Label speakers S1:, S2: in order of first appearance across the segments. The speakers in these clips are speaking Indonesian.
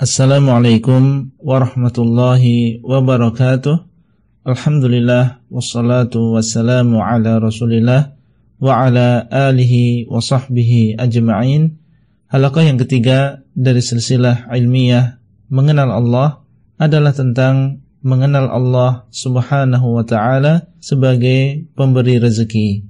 S1: Assalamualaikum warahmatullahi wabarakatuh. Alhamdulillah wassalatu wassalamu ala Rasulillah wa ala alihi wa sahbihi ajma'in. Halaqah yang ketiga dari silsilah ilmiah mengenal Allah adalah tentang mengenal Allah Subhanahu wa taala sebagai pemberi rezeki.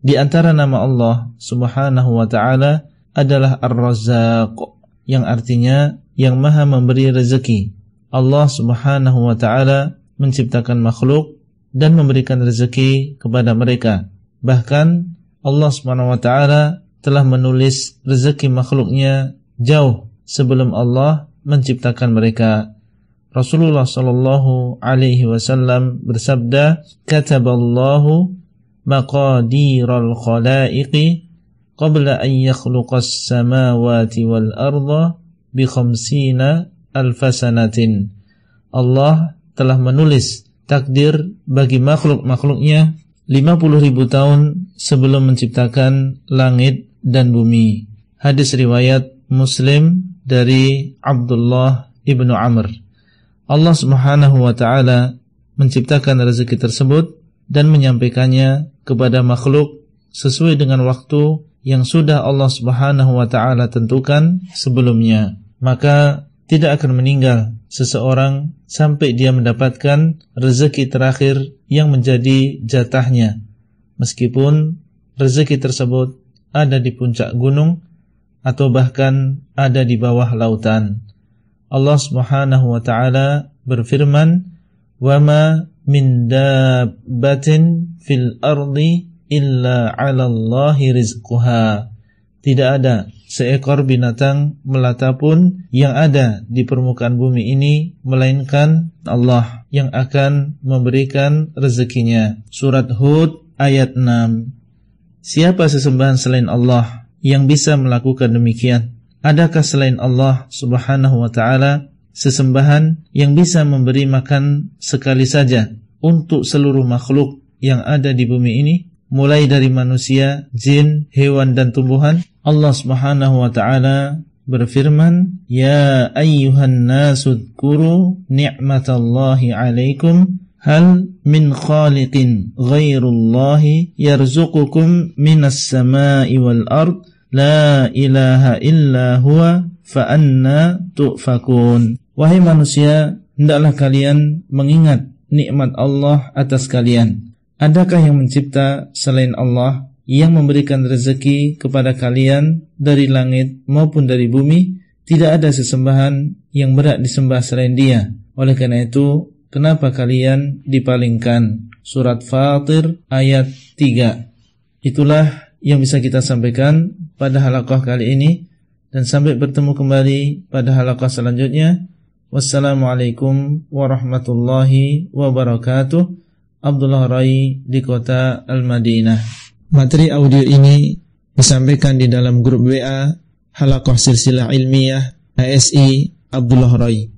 S1: Di antara nama Allah Subhanahu wa taala adalah Ar-Razzaq yang artinya yang maha memberi rezeki. Allah subhanahu wa ta'ala menciptakan makhluk dan memberikan rezeki kepada mereka. Bahkan Allah subhanahu wa ta'ala telah menulis rezeki makhluknya jauh sebelum Allah menciptakan mereka. Rasulullah sallallahu alaihi wasallam bersabda, "Kataballahu maqadiral khalaiqi qabla an yakhluqas samawati wal arda bi khamsina alfasanatin. Allah telah menulis takdir bagi makhluk-makhluknya 50 ribu tahun sebelum menciptakan langit dan bumi. Hadis riwayat Muslim dari Abdullah ibnu Amr. Allah Subhanahu wa taala menciptakan rezeki tersebut dan menyampaikannya kepada makhluk sesuai dengan waktu yang sudah Allah Subhanahu wa taala tentukan sebelumnya maka tidak akan meninggal seseorang sampai dia mendapatkan rezeki terakhir yang menjadi jatahnya. Meskipun rezeki tersebut ada di puncak gunung atau bahkan ada di bawah lautan. Allah Subhanahu wa taala berfirman, "Wa ma min dabbatin fil ardi illa 'ala Allahi rizquha." Tidak ada seekor binatang melata pun yang ada di permukaan bumi ini melainkan Allah yang akan memberikan rezekinya. Surat Hud ayat 6. Siapa sesembahan selain Allah yang bisa melakukan demikian? Adakah selain Allah Subhanahu wa taala sesembahan yang bisa memberi makan sekali saja untuk seluruh makhluk yang ada di bumi ini? Mulai dari manusia, jin, hewan dan tumbuhan. Allah Subhanahu wa taala berfirman, "Ya ayyuhan nasu dzkuru ni'matallahi 'alaikum hal min khaliqin ghairullahi yarzuqukum minas sama'i wal ard la ilaha illa huwa fa anna tu'fakun." Wahai manusia, hendaklah kalian mengingat nikmat Allah atas kalian Adakah yang mencipta selain Allah yang memberikan rezeki kepada kalian dari langit maupun dari bumi? Tidak ada sesembahan yang berat disembah selain dia. Oleh karena itu, kenapa kalian dipalingkan? Surat Fatir ayat 3. Itulah yang bisa kita sampaikan pada halaqah kali ini dan sampai bertemu kembali pada halaqah selanjutnya. Wassalamualaikum warahmatullahi wabarakatuh. Abdullah Rai di kota Al-Madinah. Materi audio ini disampaikan di dalam grup WA Halakoh Silsilah Ilmiah ASI Abdullah Rai.